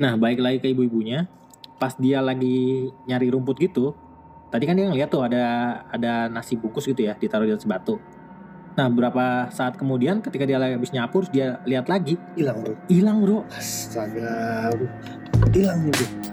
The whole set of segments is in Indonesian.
Nah, baik lagi ke ibu-ibunya. Pas dia lagi nyari rumput gitu, tadi kan dia ngeliat tuh ada ada nasi bungkus gitu ya ditaruh di atas batu. Nah, berapa saat kemudian ketika dia lagi habis nyapu, dia lihat lagi, Hilang bro. hilang bro. Astaga bro. Hilang bro.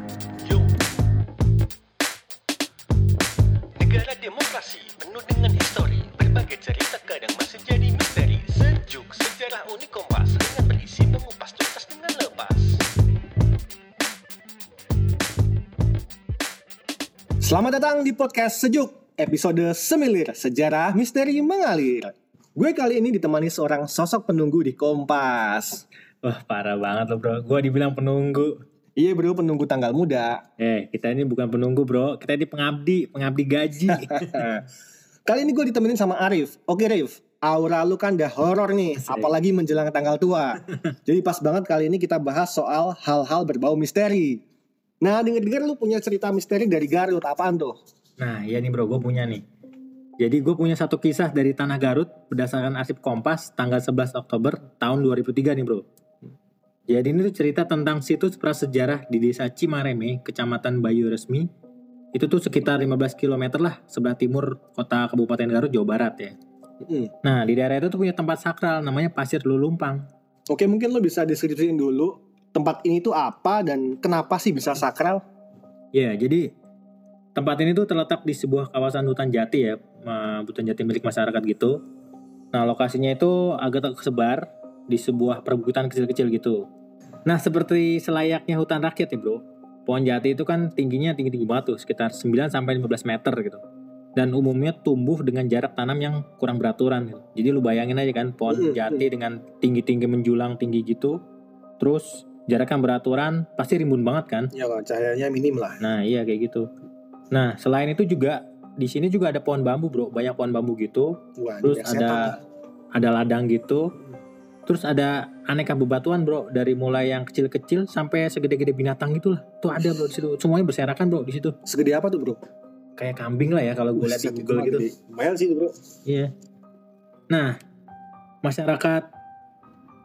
Selamat datang di podcast Sejuk, episode Semilir, Sejarah Misteri Mengalir. Gue kali ini ditemani seorang sosok penunggu di Kompas. Wah, parah banget loh bro. Gua dibilang penunggu. Iya bro, penunggu tanggal muda. Eh, kita ini bukan penunggu bro. Kita ini pengabdi, pengabdi gaji. Kali ini gue ditemenin sama Arif. Oke Arif, aura lu kan udah horor nih, apalagi menjelang tanggal tua. Jadi pas banget kali ini kita bahas soal hal-hal berbau misteri. Nah, denger-dengar lu punya cerita misteri dari Garut, apaan tuh? Nah, iya nih bro, gue punya nih. Jadi gue punya satu kisah dari Tanah Garut berdasarkan arsip Kompas tanggal 11 Oktober tahun 2003 nih bro. Jadi ini tuh cerita tentang situs prasejarah di desa Cimareme, kecamatan Bayu Resmi. Itu tuh sekitar 15 km lah sebelah timur kota Kabupaten Garut, Jawa Barat ya. Mm. Nah, di daerah itu tuh punya tempat sakral namanya Pasir Lulumpang. Oke, mungkin lu bisa deskripsiin dulu tempat ini tuh apa dan kenapa sih bisa sakral? Ya, jadi tempat ini tuh terletak di sebuah kawasan hutan jati ya, hutan jati milik masyarakat gitu. Nah, lokasinya itu agak tersebar di sebuah perbukitan kecil-kecil gitu. Nah, seperti selayaknya hutan rakyat ya, Bro. Pohon jati itu kan tingginya tinggi-tinggi banget tuh, sekitar 9 sampai 15 meter gitu. Dan umumnya tumbuh dengan jarak tanam yang kurang beraturan gitu. Jadi lu bayangin aja kan pohon Mm, jati dengan tinggi-tinggi menjulang tinggi gitu. Terus jaraknya beraturan, pasti rimbun banget kan? Ya lah, cahayanya minim lah. Nah iya kayak gitu. Nah selain itu juga di sini juga ada pohon bambu bro, banyak pohon bambu gitu. Wah, Terus ada ada ladang gitu. Terus ada aneka bebatuan bro, dari mulai yang kecil-kecil sampai segede-gede binatang gitu lah. Tuh ada bro di situ. Semuanya berserakan bro di situ. Segede apa tuh bro? Kayak kambing lah ya kalau gue lihat di Google gitu. Lumayan sih itu bro. Iya. Nah masyarakat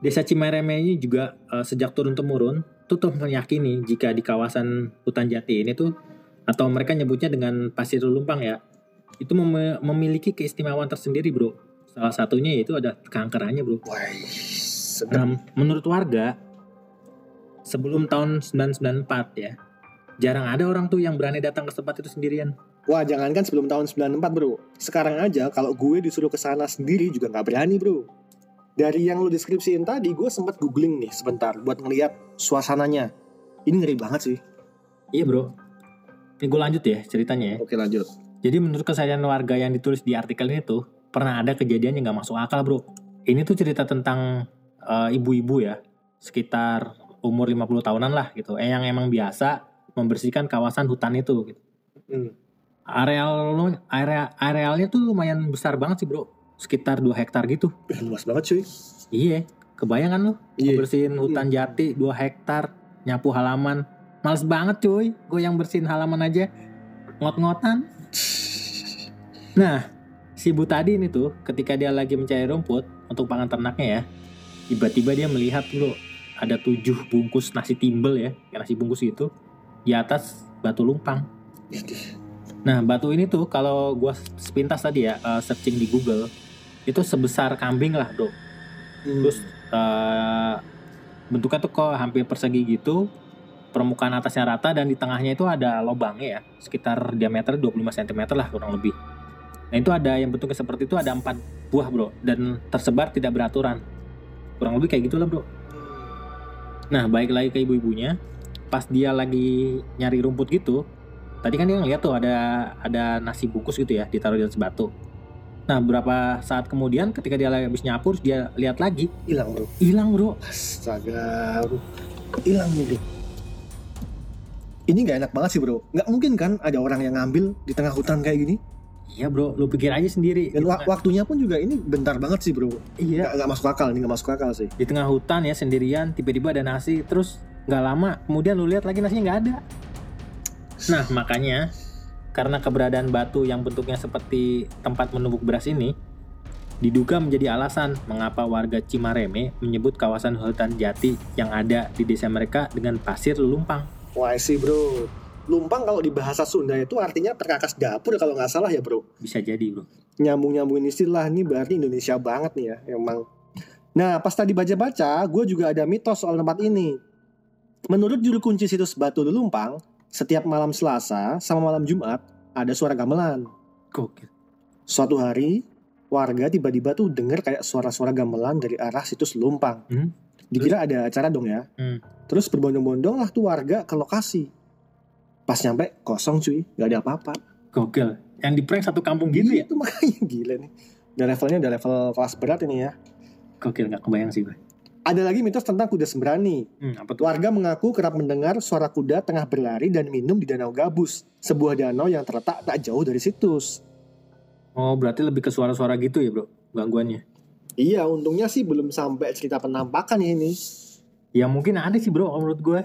desa Cimareme ini juga eh, sejak turun temurun tuh tuh meyakini jika di kawasan hutan jati ini tuh atau mereka nyebutnya dengan pasir lumpang ya itu mem- memiliki keistimewaan tersendiri bro salah satunya yaitu ada kankerannya bro Wah, nah, menurut warga sebelum tahun 994 ya jarang ada orang tuh yang berani datang ke tempat itu sendirian Wah, jangankan sebelum tahun 94 bro. Sekarang aja kalau gue disuruh ke sana sendiri juga nggak berani bro. Dari yang lu deskripsiin tadi, gue sempat googling nih sebentar buat ngeliat suasananya. Ini ngeri banget sih. iya bro ini gue lanjut ya ceritanya ya Oke lanjut. Jadi menurut kesadaran warga yang ditulis di artikel ini tuh pernah ada kejadian yang nggak masuk akal bro. Ini tuh cerita tentang eh, ibu-ibu ya sekitar umur 50 tahunan lah gitu. Eh yang emang biasa membersihkan kawasan hutan itu. Gitu. Hmm. Areal lu- area arealnya tuh lumayan besar banget sih bro. Sekitar 2 hektar gitu. Eh, luas banget cuy. Iya, kebayang kan lu? Iya. Bersihin hutan jati 2 hektar, nyapu halaman. Males banget cuy, gue yang bersihin halaman aja. Ngot-ngotan. Nah, si ibu tadi ini tuh ketika dia lagi mencari rumput untuk pangan ternaknya ya, tiba-tiba dia melihat bro ada tujuh bungkus nasi timbel ya, kayak nasi bungkus itu di atas batu lumpang. Nah, batu ini tuh kalau gua sepintas tadi ya eh, searching di Google itu sebesar kambing lah, Bro. Hmm. Terus eh, bentuknya tuh kok hampir persegi gitu. Permukaan atasnya rata dan di tengahnya itu ada lubangnya ya, sekitar diameter 25 cm lah kurang lebih. Nah, itu ada yang bentuknya seperti itu ada empat buah, Bro, dan tersebar tidak beraturan. Kurang lebih kayak gitulah, Bro. Nah, baik lagi ke ibu-ibunya. Pas dia lagi nyari rumput gitu, tadi kan dia ngeliat tuh ada ada nasi bungkus gitu ya ditaruh di atas batu. Nah, berapa saat kemudian ketika dia lagi habis nyapu, dia lihat lagi, hilang bro. hilang, Bro. Astaga bro. Hilang bro. Ini nggak enak banget sih bro. Nggak mungkin kan ada orang yang ngambil di tengah hutan kayak gini. Iya, Bro. Lu pikir aja sendiri. Dan wa- tengah- waktunya pun juga ini bentar banget sih bro. iya, Nggak, nggak masuk akal, ini nggak masuk akal sih. di tengah hutan ya sendirian, tiba-tiba ada nasi, terus nggak lama kemudian lu lihat lagi nasinya nggak ada. Nah, makanya karena keberadaan batu yang bentuknya seperti tempat menumbuk beras ini, diduga menjadi alasan mengapa warga Cimareme menyebut kawasan hutan jati yang ada di desa mereka dengan pasir lumpang. Wah sih bro. Lumpang kalau di bahasa Sunda itu artinya perkakas dapur kalau nggak salah ya bro. Bisa jadi bro. Nyambung-nyambungin istilah ini berarti Indonesia banget nih ya emang. Nah pas tadi baca-baca gue juga ada mitos soal tempat ini. Menurut juru kunci situs Batu Lumpang, setiap malam Selasa sama malam Jumat ada suara gamelan. Gokil. Suatu hari, warga tiba-tiba tuh denger kayak suara-suara gamelan dari arah situs Lumpang. Hmm? Dikira ada acara dong ya. Hmm. Terus berbondong-bondong lah tuh warga ke lokasi. Pas nyampe kosong cuy, nggak ada apa-apa. Gokil. Yang di prank satu kampung gitu ya? Itu makanya gila nih. Udah levelnya udah level kelas berat ini ya. Gokil nggak kebayang sih gue. Ada lagi mitos tentang kuda sembrani. Hmm, apa tuh? Warga mengaku kerap mendengar suara kuda tengah berlari dan minum di Danau Gabus, sebuah danau yang terletak tak jauh dari situs. Oh berarti lebih ke suara-suara gitu ya bro? Gangguannya. Iya, untungnya sih belum sampai cerita penampakan ini. Ya mungkin ada sih bro menurut gue.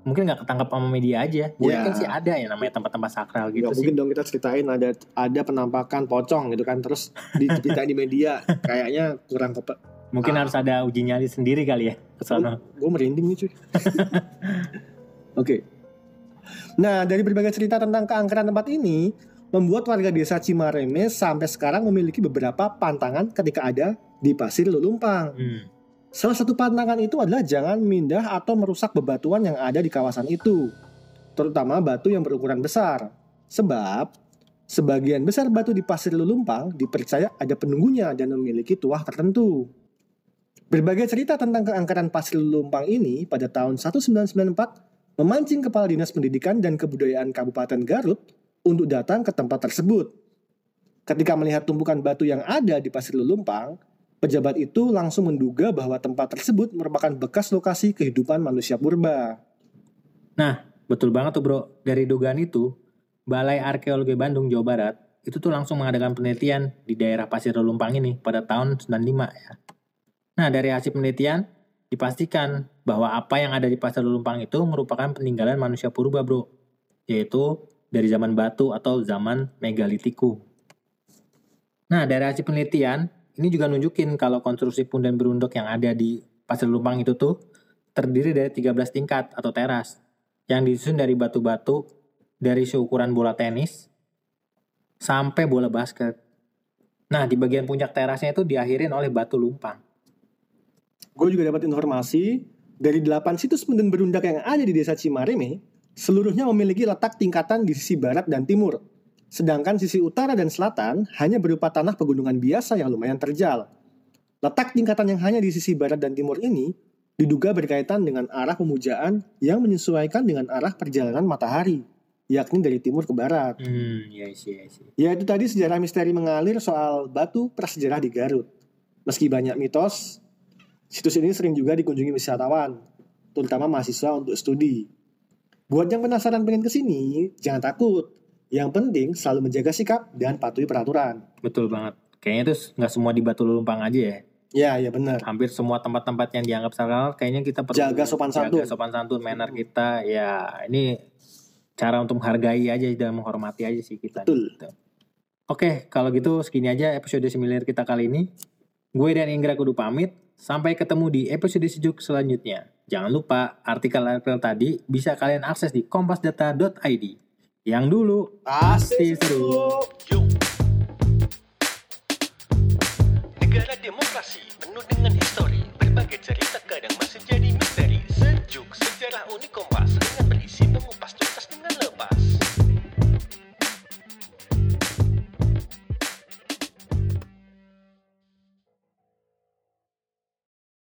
Mungkin nggak ketangkap sama media aja. Gue Ya. yakin sih ada ya namanya tempat-tempat sakral gitu Nggak sih. mungkin dong kita ceritain ada ada penampakan pocong gitu kan terus diceritain di media kayaknya kurang kepe. Mungkin Ah. harus ada uji nyali sendiri kali ya ke sana. Gue merinding nih cuy. Oke. Nah dari berbagai cerita tentang keangkeran tempat ini membuat warga desa Cimareme sampai sekarang memiliki beberapa pantangan ketika ada di Pasir Lulumpang. Hmm. Salah satu pantangan itu adalah jangan mindah atau merusak bebatuan yang ada di kawasan itu, terutama batu yang berukuran besar. Sebab sebagian besar batu di Pasir Lulumpang dipercaya ada penunggunya dan memiliki tuah tertentu. Berbagai cerita tentang keangkeran Pasir Lulumpang ini pada tahun 1994 memancing Kepala Dinas Pendidikan dan Kebudayaan Kabupaten Garut untuk datang ke tempat tersebut. Ketika melihat tumpukan batu yang ada di Pasir Lulumpang, pejabat itu langsung menduga bahwa tempat tersebut merupakan bekas lokasi kehidupan manusia purba. Betul banget tuh bro. Dari dugaan itu, Balai Arkeologi Bandung, Jawa Barat, itu tuh langsung mengadakan penelitian di daerah Pasir Lumpang ini pada tahun 95 ya. Nah dari hasil penelitian, dipastikan bahwa apa yang ada di Pasir Lumpang itu merupakan peninggalan manusia purba bro. Yaitu dari zaman batu atau zaman megalitiku. Nah dari hasil penelitian, ini juga nunjukin kalau konstruksi punden berunduk yang ada di Pasir Lumpang itu tuh terdiri dari 13 tingkat atau teras yang disusun dari batu-batu dari seukuran bola tenis sampai bola basket. Nah, di bagian puncak terasnya itu diakhirin oleh batu lumpang. Gue juga dapat informasi dari 8 situs punden berundak yang ada di desa Cimareme, seluruhnya memiliki letak tingkatan di sisi barat dan timur. Sedangkan sisi utara dan selatan hanya berupa tanah pegunungan biasa yang lumayan terjal. Letak tingkatan yang hanya di sisi barat dan timur ini diduga berkaitan dengan arah pemujaan yang menyesuaikan dengan arah perjalanan matahari, yakni dari timur ke barat. Hmm, iya sih, iya sih. Ya itu tadi sejarah misteri mengalir soal batu prasejarah di Garut. Meski banyak mitos, situs ini sering juga dikunjungi wisatawan, terutama mahasiswa untuk studi. Buat yang penasaran pengen ke sini, jangan takut. Yang penting selalu menjaga sikap dan patuhi peraturan. Betul banget. Kayaknya itu nggak semua di batu lumpang aja ya. Ya, ya benar. Hampir semua tempat-tempat yang dianggap sakral, kayaknya kita perlu Jaga sopan jaga santun. sopan santun, manner kita. Ya, ini cara untuk menghargai aja dan menghormati aja sih kita. Betul. Gitu. Oke, kalau gitu segini aja episode similar kita kali ini. Gue dan Inggra kudu pamit. Sampai ketemu di episode sejuk selanjutnya. Jangan lupa artikel-artikel tadi bisa kalian akses di kompasdata.id. Yang dulu Pasti seru. Negara demokrasi penuh dengan histori, berbagai cerita kadang masih jadi misteri. Sejuk sejarah unik